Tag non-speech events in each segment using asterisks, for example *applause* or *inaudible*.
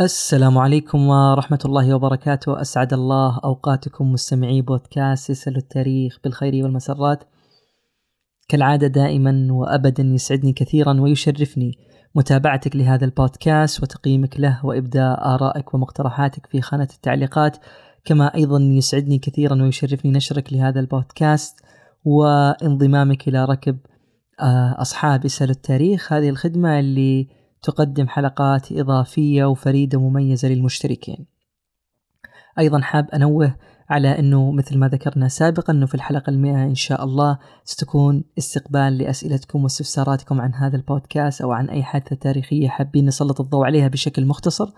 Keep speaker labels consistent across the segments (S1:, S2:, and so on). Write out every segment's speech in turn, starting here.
S1: السلام عليكم ورحمة الله وبركاته. أسعد الله أوقاتكم مستمعي بودكاست يسأل التاريخ بالخير والمسرات. كالعادة دائما وأبدا يسعدني كثيرا ويشرفني متابعتك لهذا البودكاست وتقييمك له وإبداء آرائك ومقترحاتك في خانة التعليقات. كما أيضا يسعدني كثيرا ويشرفني نشرك لهذا البودكاست وانضمامك إلى ركب آه، أصحاب يسأل التاريخ. هذه الخدمة اللي تقدم حلقات إضافية وفريدة ومميزة للمشتركين. أيضا حاب أنوه على أنه مثل ما ذكرنا سابقا أنه في الحلقة المئة إن شاء الله ستكون استقبال لأسئلتكم واستفساراتكم عن هذا البودكاست أو عن أي حادثة تاريخية حابين نسلط الضوء عليها بشكل مختصر.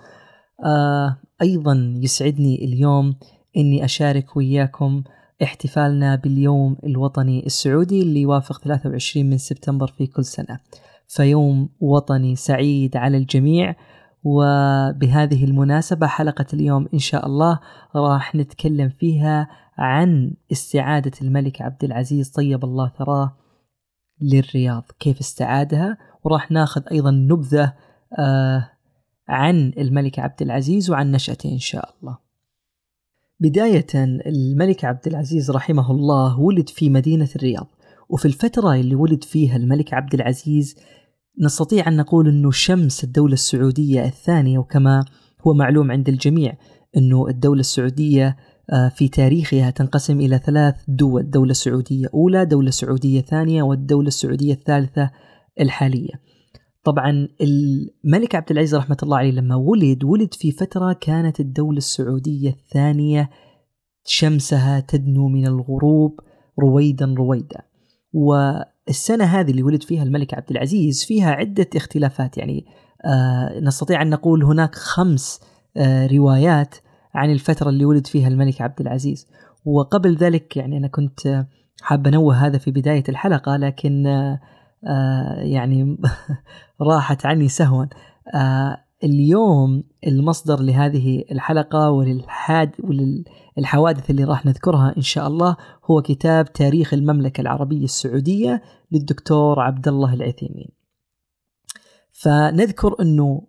S1: آه أيضا يسعدني اليوم أني أشارك وياكم احتفالنا باليوم الوطني السعودي اللي يوافق 23 من سبتمبر في كل سنة. فيوم وطني سعيد على الجميع. وبهذه المناسبة حلقة اليوم إن شاء الله راح نتكلم فيها عن استعادة الملك عبد العزيز طيب الله ثراه للرياض. كيف استعادها؟ وراح ناخذ أيضا نبذة آه عن الملك عبد العزيز وعن نشأته إن شاء الله. بداية الملك عبد العزيز رحمه الله ولد في مدينة الرياض. وفي الفترة اللي ولد فيها الملك عبد العزيز نستطيع أن نقول أنه شمس الدولة السعودية الثانية وكما هو معلوم عند الجميع أنه الدولة السعودية آه، في تاريخها تنقسم إلى ثلاث دول دولة سعودية أولى دولة سعودية ثانية والدولة السعودية الثالثة الحالية. طبعا الملك عبد العزيز رحمة الله عليه لما ولد ولد في فترة كانت الدولة السعودية الثانية شمسها تدنو من الغروب رويدا رويدا. والسنة هذه اللي ولد فيها الملك عبد العزيز فيها عدة اختلافات يعني آه نستطيع أن نقول هناك خمس آه روايات عن الفترة اللي ولد فيها الملك عبد العزيز. وقبل ذلك يعني أنا كنت حاب أنوه هذا في بداية الحلقة لكن آه آه يعني *laughs* راحت عني سهوا. آه اليوم المصدر لهذه الحلقة وللحاد وللحوادث اللي راح نذكرها إن شاء الله هو كتاب تاريخ المملكة العربية السعودية للدكتور عبد الله العثيمين. فنذكر أنه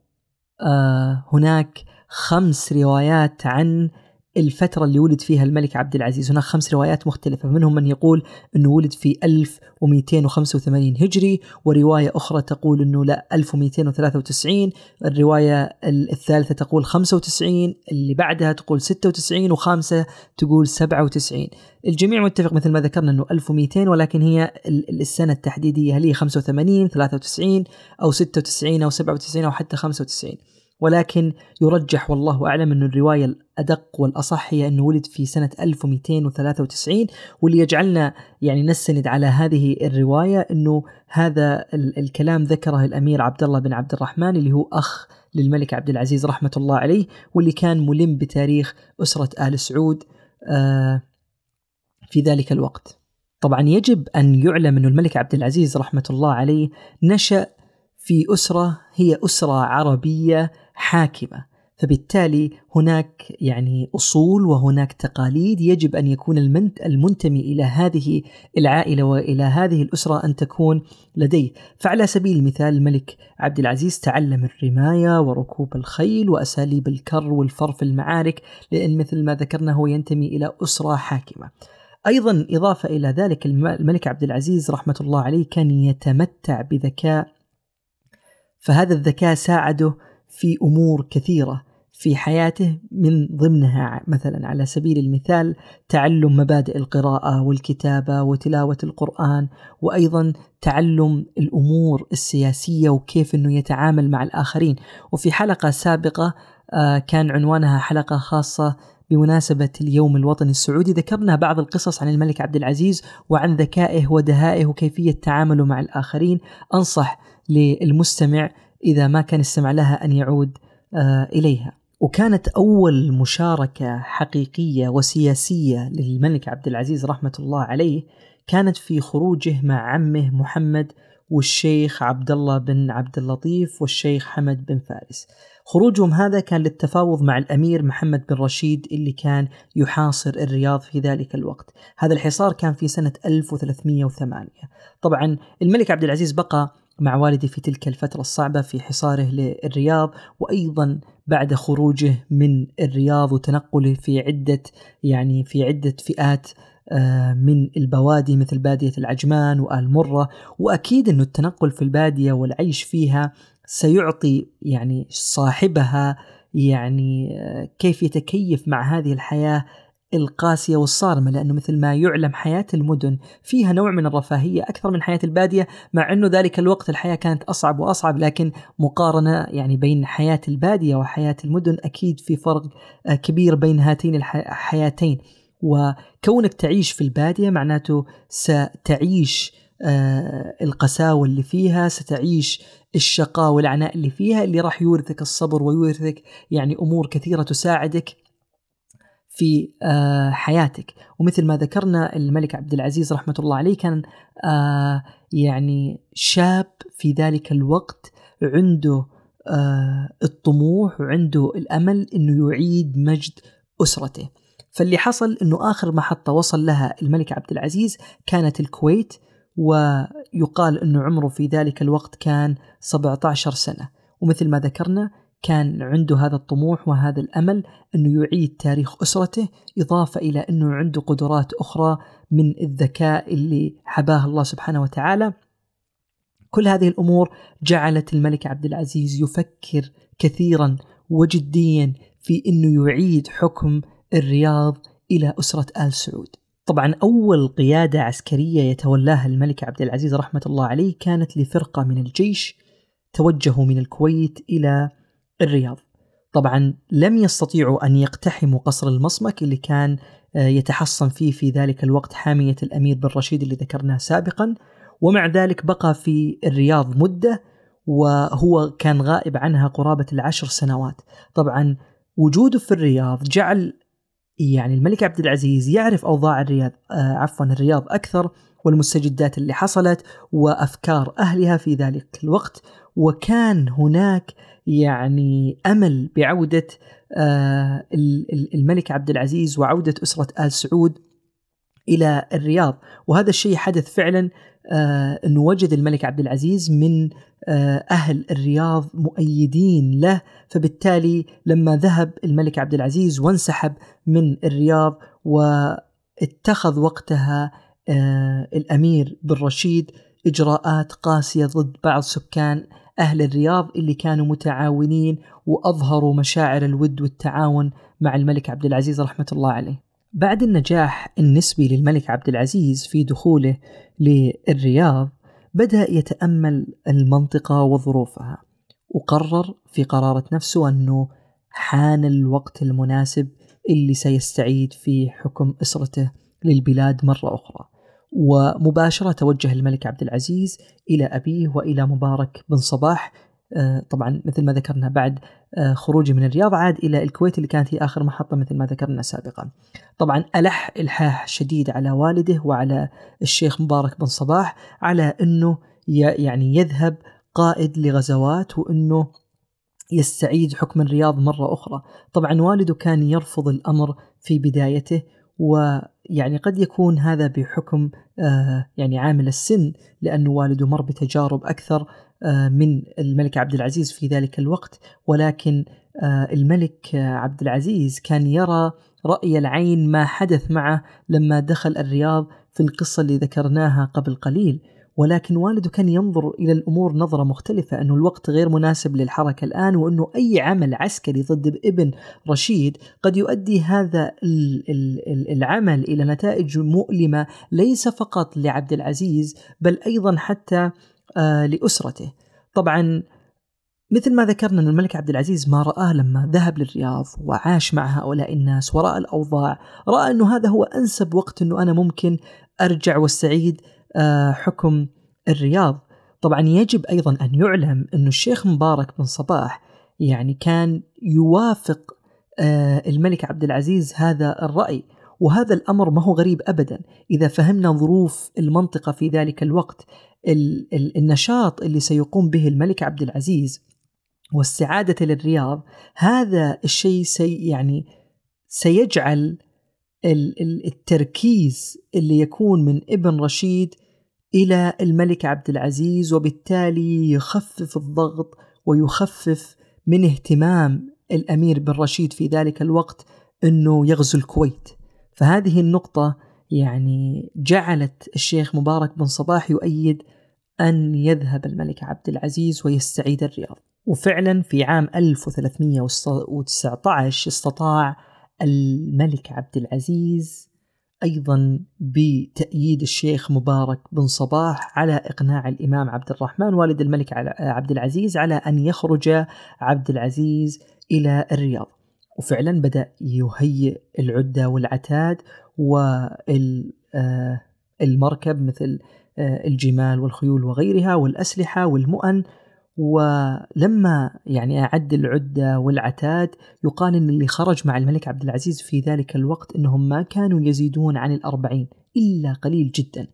S1: آه هناك خمس روايات عن الفترة اللي ولد فيها الملك عبد العزيز. هناك خمس روايات مختلفة منهم من يقول أنه ولد في 1285 هجري ورواية أخرى تقول أنه لا 1293 الرواية الثالثة تقول 95 اللي بعدها تقول 96 وخامسة تقول 97 الجميع متفق مثل ما ذكرنا أنه 1200 ولكن هي السنة التحديدية هل هي 85 93 أو 96 أو 97 أو حتى 95 ولكن يرجح والله أعلم أن الرواية الأدق والأصح هي أنه ولد في سنة 1293 واللي يجعلنا يعني نستند على هذه الرواية أنه هذا الكلام ذكره الأمير عبد الله بن عبد الرحمن اللي هو أخ للملك عبد العزيز رحمة الله عليه واللي كان ملم بتاريخ أسرة آل سعود آه، في ذلك الوقت. طبعا يجب أن يعلم أن الملك عبد العزيز رحمة الله عليه نشأ في أسرة هي أسرة عربية حاكمة فبالتالي هناك يعني أصول وهناك تقاليد يجب أن يكون المنتمي إلى هذه العائلة وإلى هذه الأسرة أن تكون لديه، فعلى سبيل المثال الملك عبد العزيز تعلم الرماية وركوب الخيل وأساليب الكر والفر في المعارك لأن مثل ما ذكرنا هو ينتمي إلى أسرة حاكمة. أيضا إضافة إلى ذلك الملك عبد العزيز رحمة الله عليه كان يتمتع بذكاء فهذا الذكاء ساعده في أمور كثيرة في حياته من ضمنها مثلا على سبيل المثال تعلم مبادئ القراءة والكتابة وتلاوة القرآن وأيضا تعلم الأمور السياسية وكيف إنه يتعامل مع الآخرين. وفي حلقة سابقة آه، كان عنوانها حلقة خاصة بمناسبة اليوم الوطني السعودي. ذكرنا بعض القصص عن الملك عبد العزيز وعن ذكائه ودهائه وكيفية تعامله مع الآخرين. أنصح للمستمع إذا ما كان استمع لها أن يعود آه، إليها. وكانت أول مشاركة حقيقية وسياسية للملك عبد العزيز رحمة الله عليه كانت في خروجه مع عمه محمد والشيخ عبد الله بن عبد اللطيف والشيخ حمد بن فارس. خروجهم هذا كان للتفاوض مع الأمير محمد بن رشيد اللي كان يحاصر الرياض في ذلك الوقت. هذا الحصار كان في سنة 1308 طبعا الملك عبد العزيز بقى مع والدي في تلك الفترة الصعبة في حصاره للرياض وأيضا بعد خروجه من الرياض وتنقله في عدة يعني في عدة فئات آه، من البوادي مثل بادية العجمان وآل مرة. وأكيد أنه التنقل في البادية والعيش فيها سيعطي يعني صاحبها يعني آه، كيف يتكيف مع هذه الحياة القاسية والصارمة لأنه مثل ما يعلم حياة المدن فيها نوع من الرفاهية أكثر من حياة البادية مع أنه ذلك الوقت الحياة كانت أصعب وأصعب لكن مقارنة يعني بين حياة البادية وحياة المدن أكيد في فرق آه، كبير بين هاتين الحياتين وكونك تعيش في البادية معناته ستعيش آه، القساوة اللي فيها ستعيش الشقاء والعناء اللي فيها اللي راح يورثك الصبر ويورثك يعني أمور كثيرة تساعدك. في آه، حياتك. ومثل ما ذكرنا الملك عبد العزيز رحمة الله عليه كان آه، يعني شاب في ذلك الوقت عنده الطموح وعنده الأمل أنه يعيد مجد أسرته. فاللي حصل إنه آخر محطة وصل لها الملك عبد العزيز كانت الكويت ويقال إنه عمره في ذلك الوقت كان 17 سنة. ومثل ما ذكرنا كان عنده هذا الطموح وهذا الأمل أنه يعيد تاريخ أسرته إضافة إلى أنه عنده قدرات أخرى من الذكاء اللي حباه الله سبحانه وتعالى. كل هذه الأمور جعلت الملك عبد العزيز يفكر كثيرا وجديا في أنه يعيد حكم الرياض إلى أسرة آل سعود. طبعا أول قيادة عسكرية يتولاها الملك عبد العزيز رحمة الله عليه كانت لفرقة من الجيش توجهوا من الكويت إلى الرياض. طبعا لم يستطيعوا أن يقتحموا قصر المصمك اللي كان آه، يتحصن فيه في ذلك الوقت حامية الأمير بن رشيد اللي ذكرناه سابقا. ومع ذلك بقى في الرياض مدة وهو كان غائب عنها قرابة العشر سنوات. طبعا وجوده في الرياض جعل يعني الملك عبد العزيز يعرف أوضاع الرياض آه عفوا الرياض أكثر والمستجدات اللي حصلت وأفكار أهلها في ذلك الوقت. وكان هناك يعني أمل بعودة آه الملك عبد العزيز وعودة أسرة آل سعود إلى الرياض. وهذا الشيء حدث فعلا آه انه وجد الملك عبد العزيز من آه أهل الرياض مؤيدين له. فبالتالي لما ذهب الملك عبد العزيز وانسحب من الرياض واتخذ وقتها الأمير بن رشيد إجراءات قاسية ضد بعض سكان أهل الرياض اللي كانوا متعاونين وأظهروا مشاعر الود والتعاون مع الملك عبد العزيز رحمة الله عليه. بعد النجاح النسبي للملك عبد العزيز في دخوله للرياض بدأ يتأمل المنطقة وظروفها وقرر في قرارة نفسه أنه حان الوقت المناسب اللي سيستعيد فيه حكم أسرته للبلاد مرة أخرى ومباشرة توجه الملك عبد العزيز إلى أبيه وإلى مبارك بن صباح آه، طبعا مثل ما ذكرنا بعد آه، خروجه من الرياض عاد إلى الكويت اللي كانت هي آخر محطة مثل ما ذكرنا سابقا. طبعا ألح إلحاح شديد على والده وعلى الشيخ مبارك بن صباح على إنه يعني يذهب قائد لغزوات وإنه يستعيد حكم الرياض مرة أخرى. طبعا والده كان يرفض الأمر في بدايته ويعني قد يكون هذا بحكم آه، يعني عامل السن لأنه والده مر بتجارب أكثر آه، من الملك عبد العزيز في ذلك الوقت. ولكن آه، الملك عبد العزيز كان يرى رأي العين ما حدث معه لما دخل الرياض في القصة اللي ذكرناها قبل قليل. ولكن والده كان ينظر إلى الأمور نظرة مختلفة أنه الوقت غير مناسب للحركة الآن وأنه أي عمل عسكري ضد ابن رشيد قد يؤدي هذا العمل إلى نتائج مؤلمة ليس فقط لعبد العزيز بل أيضا حتى آه، لأسرته. طبعا مثل ما ذكرنا أن الملك عبد العزيز ما رآه لما ذهب للرياض وعاش مع هؤلاء الناس ورأى الأوضاع رأى أنه هذا هو أنسب وقت أنه أنا ممكن أرجع واستعيد حكم الرياض. طبعا يجب أيضا أن يعلم أن الشيخ مبارك بن صباح يعني كان يوافق آه، الملك عبد العزيز هذا الرأي وهذا الأمر ما هو غريب أبدا. إذا فهمنا ظروف المنطقة في ذلك الوقت النشاط اللي سيقوم به الملك عبد العزيز واستعادة للرياض هذا الشيء سي يعني سيجعل التركيز اللي يكون من ابن رشيد إلى الملك عبد العزيز وبالتالي يخفف الضغط ويخفف من اهتمام الأمير بن رشيد في ذلك الوقت أنه يغزو الكويت. فهذه النقطة يعني جعلت الشيخ مبارك بن صباح يؤيد أن يذهب الملك عبد العزيز ويستعيد الرياض. وفعلا في عام 1319 استطاع الملك عبد العزيز أيضا بتأييد الشيخ مبارك بن صباح على إقناع الإمام عبد الرحمن والد الملك عبد العزيز على أن يخرج عبد العزيز إلى الرياض. وفعلا بدأ يهيئ العدة والعتاد والمركب مثل آه، الجمال والخيول وغيرها والأسلحة والمؤن ولما يعني أعد العدة والعتاد يقال أن اللي خرج مع الملك عبد العزيز في ذلك الوقت أنهم ما كانوا يزيدون عن الأربعين إلا قليل جدا.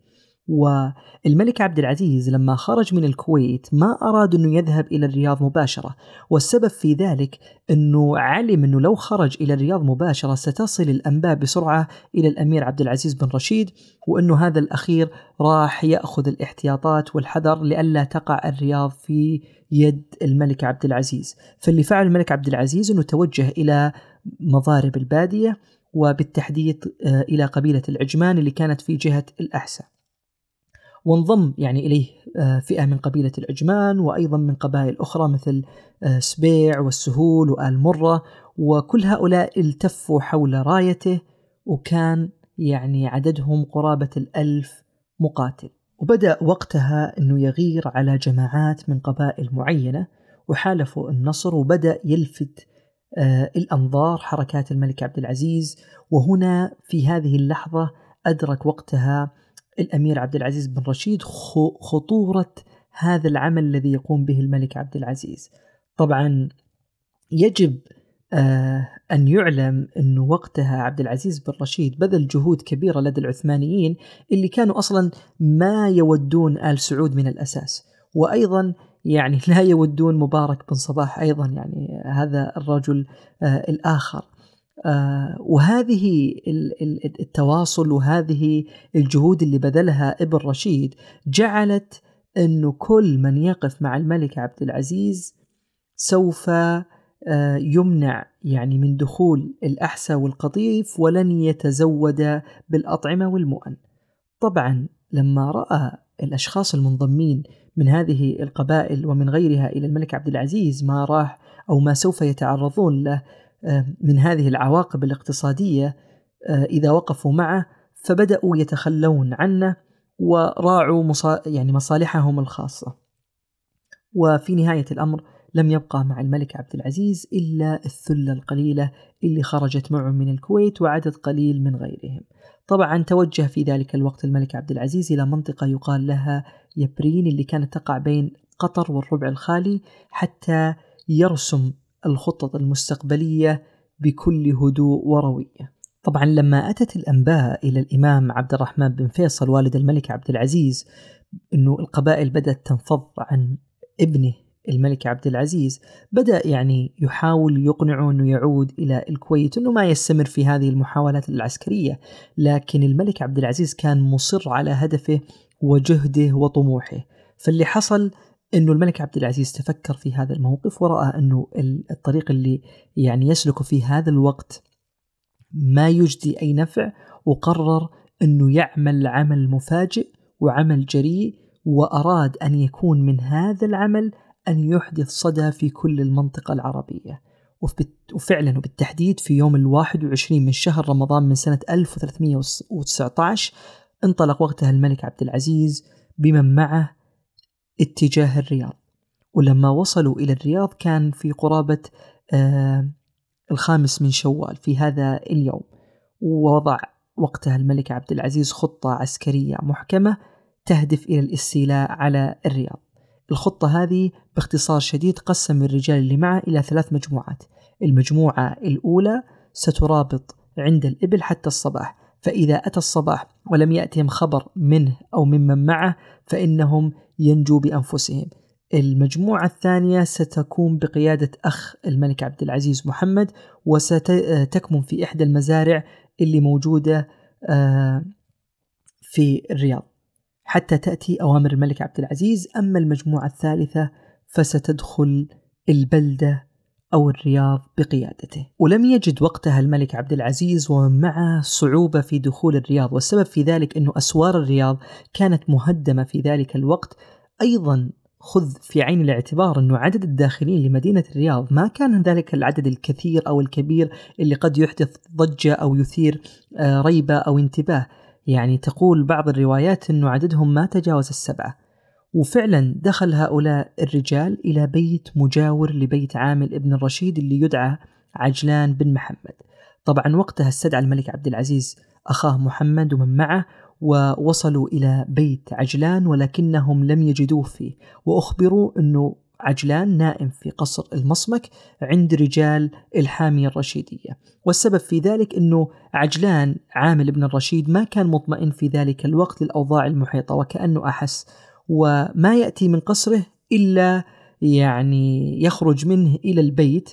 S1: والملك عبد العزيز لما خرج من الكويت ما أراد أنه يذهب إلى الرياض مباشرة والسبب في ذلك أنه علم أنه لو خرج إلى الرياض مباشرة ستصل الأنباء بسرعة إلى الأمير عبد العزيز بن رشيد وأنه هذا الأخير راح يأخذ الاحتياطات والحذر لئلا تقع الرياض في يد الملك عبد العزيز. فاللي فعل الملك عبد العزيز أنه توجه إلى مضارب البادية وبالتحديد آه، إلى قبيلة العجمان اللي كانت في جهة الأحساء. وانضم يعني إليه آه، فئة من قبيلة العجمان وأيضا من قبائل أخرى مثل آه، سبيع والسهول وآل مرة. وكل هؤلاء التفوا حول رايته وكان يعني عددهم قرابة الألف مقاتل. وبدأ وقتها أنه يغير على جماعات من قبائل معينة وحالفوا النصر وبدأ يلفت آه، الأنظار حركات الملك عبد العزيز. وهنا في هذه اللحظة أدرك وقتها الأمير عبد العزيز بن رشيد خطورة هذا العمل الذي يقوم به الملك عبد العزيز. طبعا يجب آه أن يعلم أنه وقتها عبد العزيز بن رشيد بذل جهود كبيرة لدى العثمانيين اللي كانوا أصلا ما يودون آل سعود من الأساس. وأيضا يعني *laughs* لا يودون مبارك بن صباح أيضا يعني هذا الرجل آه الآخر. وهذه التواصل وهذه الجهود اللي بذلها ابن رشيد جعلت أنه كل من يقف مع الملك عبد العزيز سوف آه، يمنع يعني من دخول الأحسى والقطيف ولن يتزود بالأطعمة والمؤن. طبعا لما رأى الأشخاص المنضمين من هذه القبائل ومن غيرها إلى الملك عبد العزيز ما راح أو ما سوف يتعرضون له آه، من هذه العواقب الاقتصادية آه، إذا وقفوا معه فبدأوا يتخلون عنه وراعوا مصا يعني مصالحهم الخاصة. وفي نهاية الأمر لم يبقى مع الملك عبد العزيز إلا الثلة القليلة اللي خرجت معه من الكويت وعدد قليل من غيرهم. طبعا توجه في ذلك الوقت الملك عبد العزيز إلى منطقة يقال لها يبرين اللي كانت تقع بين قطر والربع الخالي حتى يرسم الخطط المستقبلية بكل هدوء وروية. طبعا لما أتت الأنباء إلى الإمام عبد الرحمن بن فيصل والد الملك عبد العزيز أنه القبائل بدأت تنفض عن ابنه الملك عبد العزيز بدأ يعني يحاول يقنعه أنه يعود إلى الكويت أنه ما يستمر في هذه المحاولات العسكرية. لكن الملك عبد العزيز كان مصر على هدفه وجهده وطموحه. فاللي حصل إنه الملك عبد العزيز تفكر في هذا الموقف ورأى إنه الطريق اللي يعني يسلك في هذا الوقت ما يجدي أي نفع وقرر إنه يعمل عمل مفاجئ وعمل جريء وأراد أن يكون من هذا العمل أن يحدث صدى في كل المنطقة العربية. وفعلا وبالتحديد في يوم الواحد وعشرين من شهر رمضان من سنة 1319 انطلق وقتها الملك عبد العزيز بمن معه اتجاه الرياض. ولما وصلوا إلى الرياض كان في قرابة آه الخامس من شوال في هذا اليوم. ووضع وقتها الملك عبد العزيز خطة عسكرية محكمة تهدف إلى الاستيلاء على الرياض. الخطة هذه باختصار شديد قسم الرجال اللي معه إلى ثلاث مجموعات. المجموعة الأولى سترابط عند الإبل حتى الصباح. فإذا أتى الصباح ولم يأتهم خبر منه أو ممن معه فإنهم ينجوا بأنفسهم. المجموعة الثانية ستكون بقيادة أخ الملك عبد العزيز محمد وستكمن في إحدى المزارع اللي موجودة آه، في الرياض. حتى تأتي أوامر الملك عبد العزيز أما المجموعة الثالثة فستدخل البلدة أو الرياض بقيادته. ولم يجد وقتها الملك عبد العزيز ومن معه صعوبة في دخول الرياض والسبب في ذلك أن أسوار الرياض كانت مهدمة في ذلك الوقت. أيضا خذ في عين الاعتبار أنه عدد الداخلين لمدينة الرياض ما كان ذلك العدد الكثير أو الكبير اللي قد يحدث ضجة أو يثير آه، ريبة أو انتباه. يعني تقول بعض الروايات أنه عددهم ما تجاوز السبعة. وفعلا دخل هؤلاء الرجال إلى بيت مجاور لبيت عامل ابن الرشيد اللي يدعى عجلان بن محمد. طبعا وقتها استدعى الملك عبد العزيز أخاه محمد ومن معه ووصلوا إلى بيت عجلان ولكنهم لم يجدوه فيه. وأخبروا أنه عجلان نائم في قصر المصمك عند رجال إلحامية الرشيدية. والسبب في ذلك أنه عجلان عامل بن الرشيد ما كان مطمئن في ذلك الوقت للأوضاع المحيطة وكأنه أحس وما يأتي من قصره إلا يعني يخرج منه إلى البيت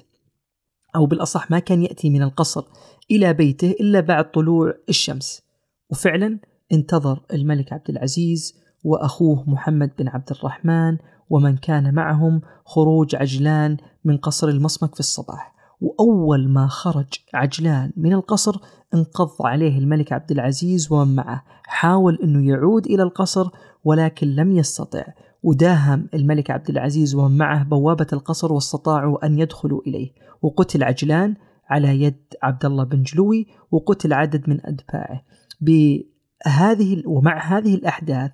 S1: أو بالأصح ما كان يأتي من القصر إلى بيته إلا بعد طلوع الشمس. وفعلا انتظر الملك عبد العزيز وأخوه محمد بن عبد الرحمن ومن كان معهم خروج عجلان من قصر المصمك في الصباح. وأول ما خرج عجلان من القصر انقض عليه الملك عبد العزيز ومن معه حاول أنه يعود إلى القصر ولكن لم يستطع. وداهم الملك عبد العزيز ومن معه بوابة القصر واستطاعوا أن يدخلوا إليه. وقتل عجلان على يد عبد الله بن جلوي وقتل عدد من أتباعه. بهذه ومع هذه الأحداث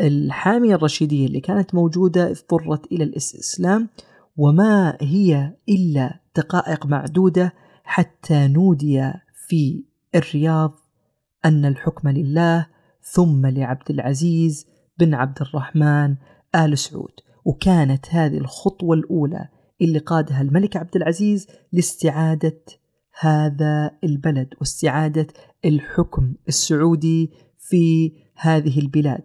S1: الحامية الرشيدية اللي كانت موجودة اضطرت إلى الاستسلام وما هي إلا دقائق معدودة حتى نودي في الرياض أن الحكم لله ثم لعبد العزيز بن عبد الرحمن آل سعود. وكانت هذه الخطوة الأولى اللي قادها الملك عبد العزيز لاستعادة هذا البلد واستعادة الحكم السعودي في هذه البلاد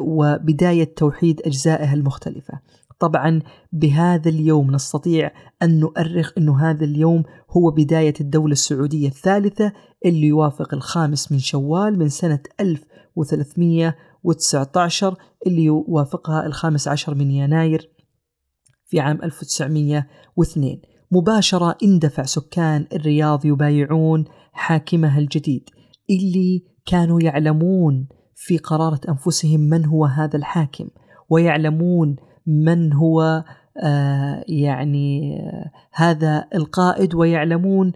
S1: وبداية توحيد أجزائها المختلفة. طبعا بهذا اليوم نستطيع أن نؤرخ أنه هذا اليوم هو بداية الدولة السعودية الثالثة اللي يوافق الخامس من شوال من سنة 1319 اللي يوافقها الخامس عشر من يناير في عام 1902 مباشرة اندفع سكان الرياض يبايعون حاكمها الجديد. اللي كانوا يعلمون في قرارة أنفسهم من هو هذا الحاكم ويعلمون من هو آه يعني آه هذا القائد ويعلمون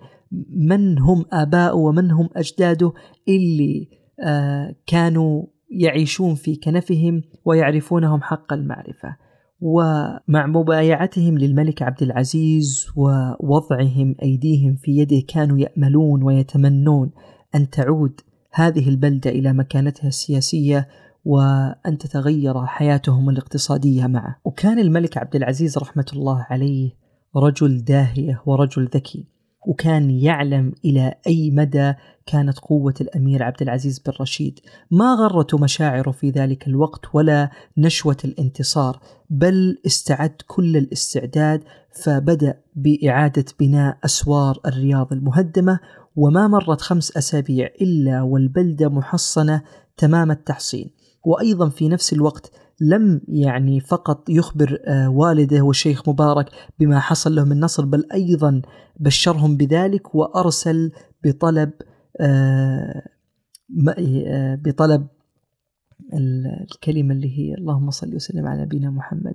S1: من هم آباؤه ومن هم أجداده. اللي آه كانوا يعيشون في كنفهم ويعرفونهم حق المعرفة ومع مبايعتهم للملك عبد العزيز ووضعهم أيديهم في يده كانوا يأملون ويتمنون أن تعود هذه البلدة إلى مكانتها السياسية وأن تتغير حياتهم الاقتصادية معه. وكان الملك عبد العزيز رحمة الله عليه رجل داهية ورجل ذكي. وكان يعلم إلى أي مدى كانت قوة الأمير عبد العزيز بن رشيد. ما غرته مشاعره في ذلك الوقت ولا نشوة الانتصار بل استعد كل الاستعداد فبدأ بإعادة بناء أسوار الرياض المهدمة وما مرت خمس أسابيع إلا والبلدة محصنة تمام التحصين. وأيضا في نفس الوقت لم يعني فقط يخبر آه، والده والشيخ مبارك بما حصل له من نصر بل أيضا بشرهم بذلك وأرسل بطلب آه، آه، بطلب الكلمة اللي هي اللهم صل وسلم على نبينا محمد.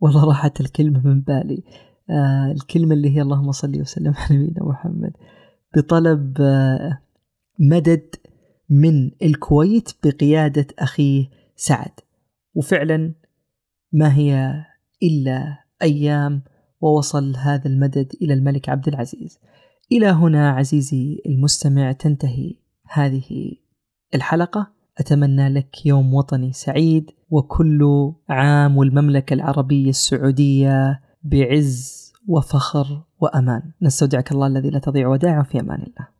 S1: والله راحت الكلمة من بالي. الكلمة اللي هي اللهم صل وسلم على نبينا محمد. بطلب مدد من الكويت بقيادة أخيه سعد. وفعلا ما هي إلا أيام ووصل هذا المدد إلى الملك عبد العزيز. إلى هنا عزيزي المستمع تنتهي هذه الحلقة. أتمنى لك يوم وطني سعيد وكل عام والمملكة العربية السعودية بعز وفخر وأمان. نستودعك الله الذي لا تضيع ودائعه في أمان الله.